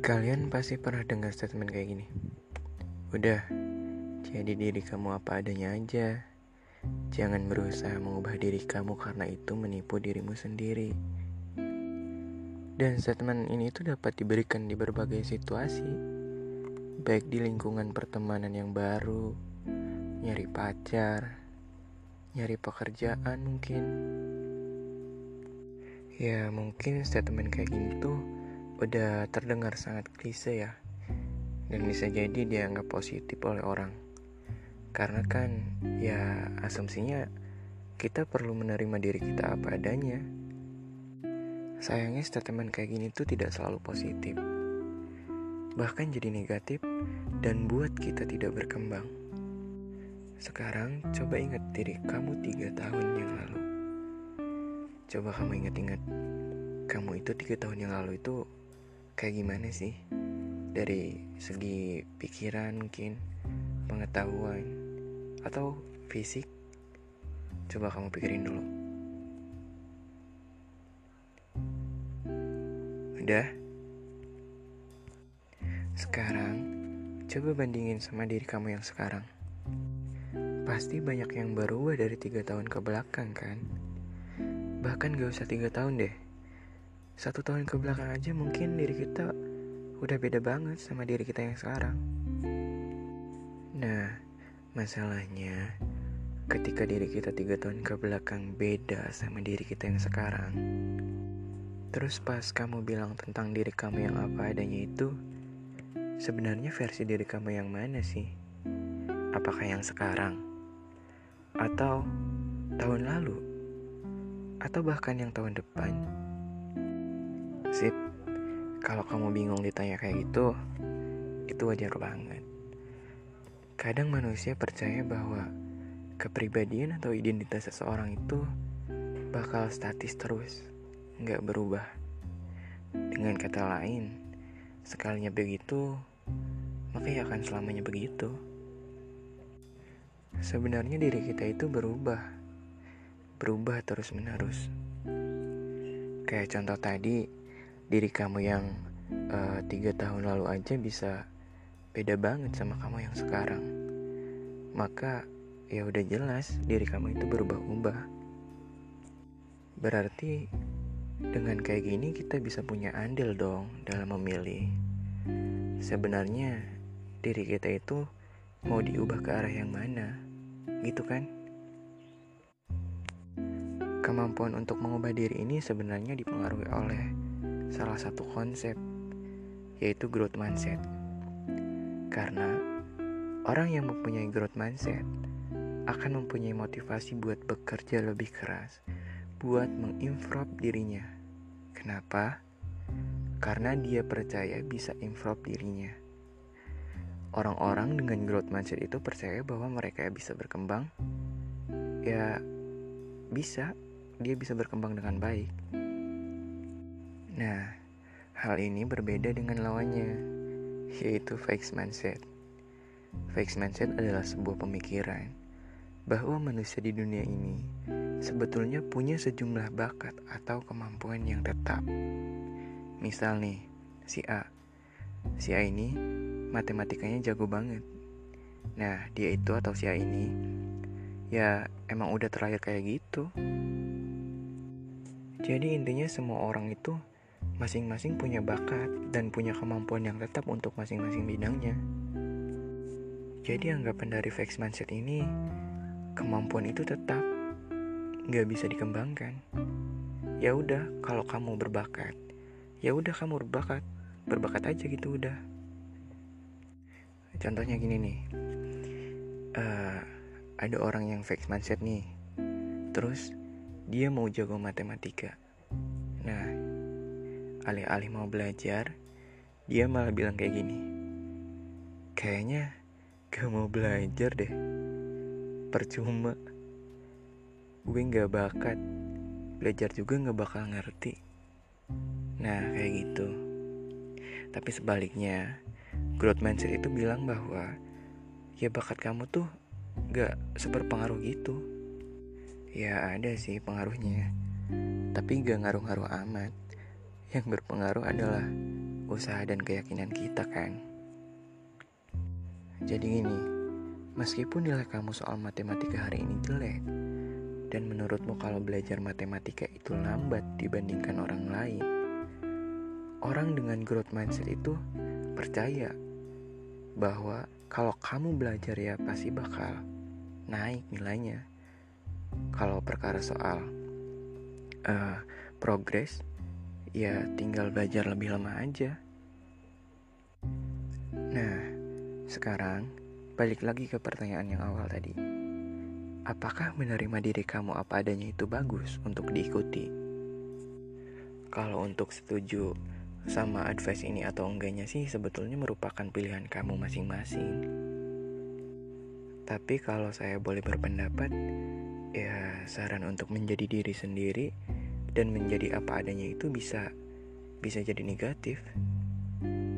Kalian pasti pernah dengar statement kayak gini. Udah, jadi diri kamu apa adanya aja. Jangan berusaha mengubah diri kamu karena itu menipu dirimu sendiri. Dan statement ini itu dapat diberikan di berbagai situasi, baik di lingkungan pertemanan yang baru, nyari pacar, nyari pekerjaan mungkin. Ya mungkin statement kayak gini tuh udah terdengar sangat klise ya. Dan bisa jadi dianggap positif oleh orang. Karena kan ya asumsinya kita perlu menerima diri kita apa adanya. Sayangnya statement kayak gini tuh tidak selalu positif. Bahkan jadi negatif dan buat kita tidak berkembang. Sekarang coba ingat diri kamu tiga tahun yang lalu. Coba kamu ingat-ingat kamu itu tiga tahun yang lalu itu kayak gimana sih? Dari segi pikiran mungkin pengetahuan atau fisik? Coba kamu pikirin dulu. Udah? Sekarang coba bandingin sama diri kamu yang sekarang. Pasti banyak yang berubah dari tiga tahun ke belakang kan? Bahkan gak usah tiga tahun deh satu tahun ke belakang aja mungkin diri kita udah beda banget sama diri kita yang sekarang. Nah, masalahnya ketika diri kita tiga tahun ke belakang beda sama diri kita yang sekarang. Terus pas kamu bilang tentang diri kamu yang apa adanya itu, sebenarnya versi diri kamu yang mana sih? Apakah yang sekarang? Atau tahun lalu? Atau bahkan yang tahun depan? Sip, kalau kamu bingung ditanya kayak gitu, itu wajar banget. Kadang manusia percaya bahwa kepribadian atau identitas seseorang itu bakal statis terus, nggak berubah. Dengan kata lain, sekalinya begitu, maka ya akan selamanya begitu. Sebenarnya diri kita itu berubah, berubah terus-menerus. Kayak contoh tadi, diri kamu yang uh, tiga tahun lalu aja bisa beda banget sama kamu yang sekarang. Maka ya udah jelas diri kamu itu berubah-ubah. Berarti dengan kayak gini kita bisa punya andil dong dalam memilih. Sebenarnya diri kita itu mau diubah ke arah yang mana? Gitu kan? Kemampuan untuk mengubah diri ini sebenarnya dipengaruhi oleh salah satu konsep, yaitu growth mindset. Karena orang yang mempunyai growth mindset akan mempunyai motivasi buat bekerja lebih keras, buat mengimprove dirinya. Kenapa? Karena dia percaya bisa improve dirinya. Orang-orang dengan growth mindset itu percaya bahwa mereka bisa berkembang. Ya, bisa, dia bisa berkembang dengan baik. Nah, hal ini berbeda dengan lawannya, yaitu fixed mindset. Fixed mindset adalah sebuah pemikiran bahwa manusia di dunia ini sebetulnya punya sejumlah bakat atau kemampuan yang tetap. Misal nih, si A. Si A ini matematikanya jago banget. Nah, dia itu atau si A ini ya emang udah terlahir kayak gitu. Jadi intinya semua orang itu masing-masing punya bakat dan punya kemampuan yang tetap untuk masing-masing bidangnya. Jadi anggapan dari fixed mindset ini, kemampuan itu tetap nggak bisa dikembangkan. Ya udah, kalau kamu berbakat, ya udah kamu berbakat, berbakat aja gitu udah. Contohnya gini nih, uh, ada orang yang fixed mindset nih, terus dia mau jago matematika. Alih-alih mau belajar, dia malah bilang kayak gini. Kayaknya gak mau belajar deh. Percuma. Gue gak bakat. Belajar juga gak bakal ngerti. Nah, kayak gitu. Tapi sebaliknya, growth mindset itu bilang bahwa ya bakat kamu tuh gak seberpengaruh gitu. Ya ada sih pengaruhnya, tapi gak ngaruh-ngaruh amat. Yang berpengaruh adalah usaha dan keyakinan kita kan. Jadi gini, meskipun nilai kamu soal matematika hari ini jelek, dan menurutmu kalau belajar matematika itu lambat dibandingkan orang lain, orang dengan growth mindset itu percaya bahwa kalau kamu belajar ya pasti bakal naik nilainya. Kalau perkara soal uh, progres, ya tinggal belajar lebih lama aja. Nah, sekarang balik lagi ke pertanyaan yang awal tadi. Apakah menerima diri kamu apa adanya itu bagus untuk diikuti? Kalau untuk setuju sama advice ini atau enggaknya sih sebetulnya merupakan pilihan kamu masing-masing. Tapi kalau saya boleh berpendapat, ya saran untuk menjadi diri sendiri dan menjadi apa adanya itu bisa bisa jadi negatif.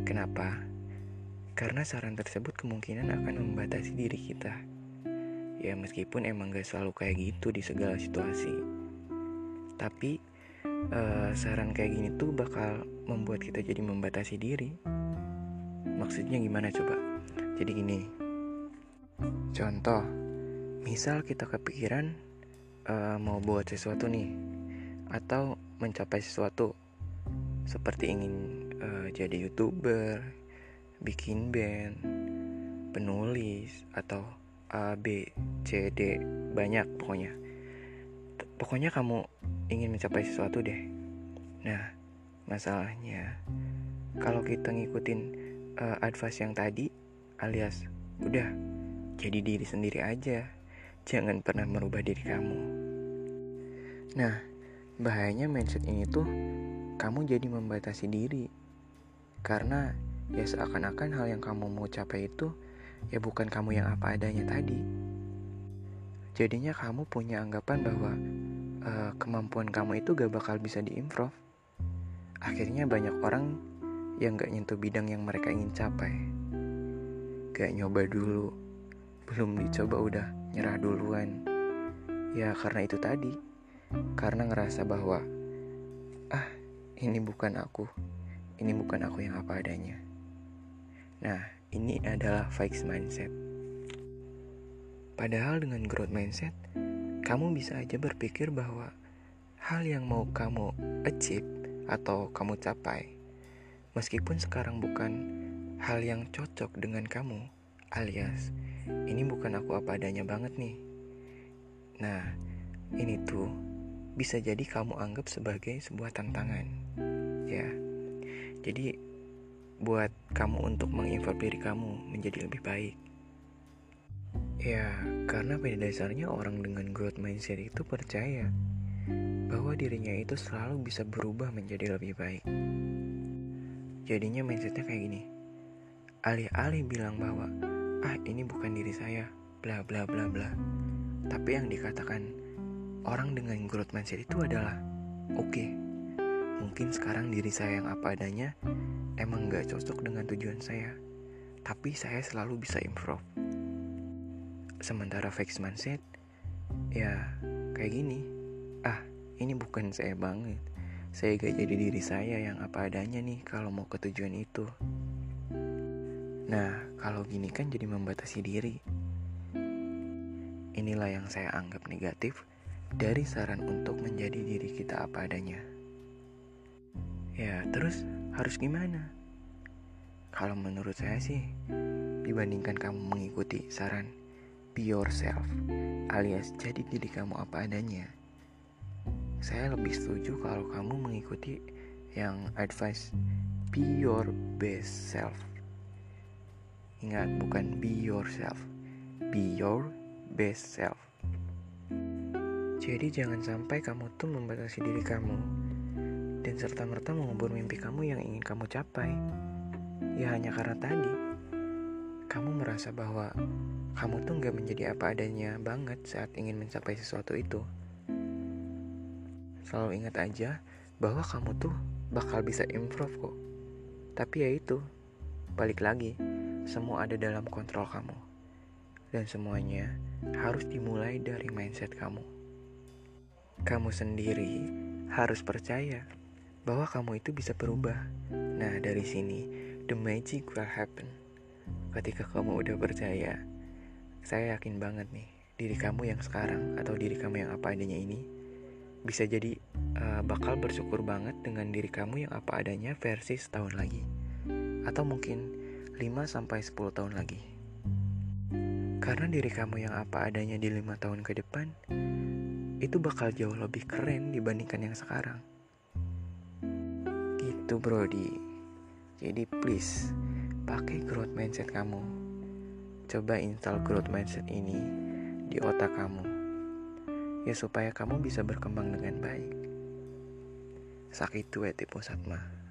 Kenapa? Karena saran tersebut kemungkinan akan membatasi diri kita. Ya meskipun emang gak selalu kayak gitu di segala situasi Tapi uh, saran kayak gini tuh bakal membuat kita jadi membatasi diri Maksudnya gimana coba? Jadi gini Contoh Misal kita kepikiran uh, mau buat sesuatu nih Atau mencapai sesuatu Seperti ingin uh, jadi youtuber Bikin band Penulis Atau A, B, C, D, banyak pokoknya. Pokoknya kamu ingin mencapai sesuatu deh. Nah, masalahnya kalau kita ngikutin uh, advice yang tadi, alias udah jadi diri sendiri aja, jangan pernah merubah diri kamu. Nah, bahayanya mindset ini tuh kamu jadi membatasi diri karena ya seakan-akan hal yang kamu mau capai itu ya bukan kamu yang apa adanya tadi. Jadinya kamu punya anggapan bahwa uh, kemampuan kamu itu gak bakal bisa diimprove. Akhirnya banyak orang yang gak nyentuh bidang yang mereka ingin capai. Gak nyoba dulu, belum dicoba udah nyerah duluan. Ya karena itu tadi, karena ngerasa bahwa ah ini bukan aku, ini bukan aku yang apa adanya. Nah, ini adalah fixed mindset. Padahal dengan growth mindset, kamu bisa aja berpikir bahwa hal yang mau kamu achieve atau kamu capai, meskipun sekarang bukan hal yang cocok dengan kamu, alias ini bukan aku apa adanya banget nih. Nah, ini tuh bisa jadi kamu anggap sebagai sebuah tantangan. Ya. Jadi buat kamu untuk menginvolve diri kamu menjadi lebih baik. Ya, karena pada dasarnya orang dengan growth mindset itu percaya bahwa dirinya itu selalu bisa berubah menjadi lebih baik. Jadinya mindsetnya kayak gini. Alih-alih bilang bahwa, ah ini bukan diri saya, bla bla bla bla. Tapi yang dikatakan orang dengan growth mindset itu adalah, oke, okay, mungkin sekarang diri saya yang apa adanya emang gak cocok dengan tujuan saya, tapi saya selalu bisa improve. Sementara fixed mindset, ya kayak gini, ah ini bukan saya banget, saya gak jadi diri saya yang apa adanya nih kalau mau ke tujuan itu. Nah, kalau gini kan jadi membatasi diri. Inilah yang saya anggap negatif dari saran untuk menjadi diri kita apa adanya. Ya, terus harus gimana? Kalau menurut saya sih, dibandingkan kamu mengikuti saran be yourself alias jadi diri kamu apa adanya, saya lebih setuju kalau kamu mengikuti yang advice be your best self. Ingat, bukan be yourself, be your best self. Jadi jangan sampai kamu tuh membatasi diri kamu dan serta-merta mengubur mimpi kamu yang ingin kamu capai. Ya hanya karena tadi, kamu merasa bahwa kamu tuh gak menjadi apa adanya banget saat ingin mencapai sesuatu itu. Selalu ingat aja bahwa kamu tuh bakal bisa improve kok. Tapi ya itu, balik lagi, semua ada dalam kontrol kamu. Dan semuanya harus dimulai dari mindset kamu. Kamu sendiri harus percaya bahwa kamu itu bisa berubah Nah, dari sini the magic will happen. Ketika kamu udah percaya, saya yakin banget nih, diri kamu yang sekarang atau diri kamu yang apa adanya ini bisa jadi uh, bakal bersyukur banget dengan diri kamu yang apa adanya versi setahun lagi. Atau mungkin 5 sampai 10 tahun lagi. Karena diri kamu yang apa adanya di lima tahun ke depan itu bakal jauh lebih keren dibandingkan yang sekarang. Gitu Brody. Jadi please pakai growth mindset kamu. Coba install growth mindset ini di otak kamu. Ya supaya kamu bisa berkembang dengan baik. Sakit tuh ya tipe Satma.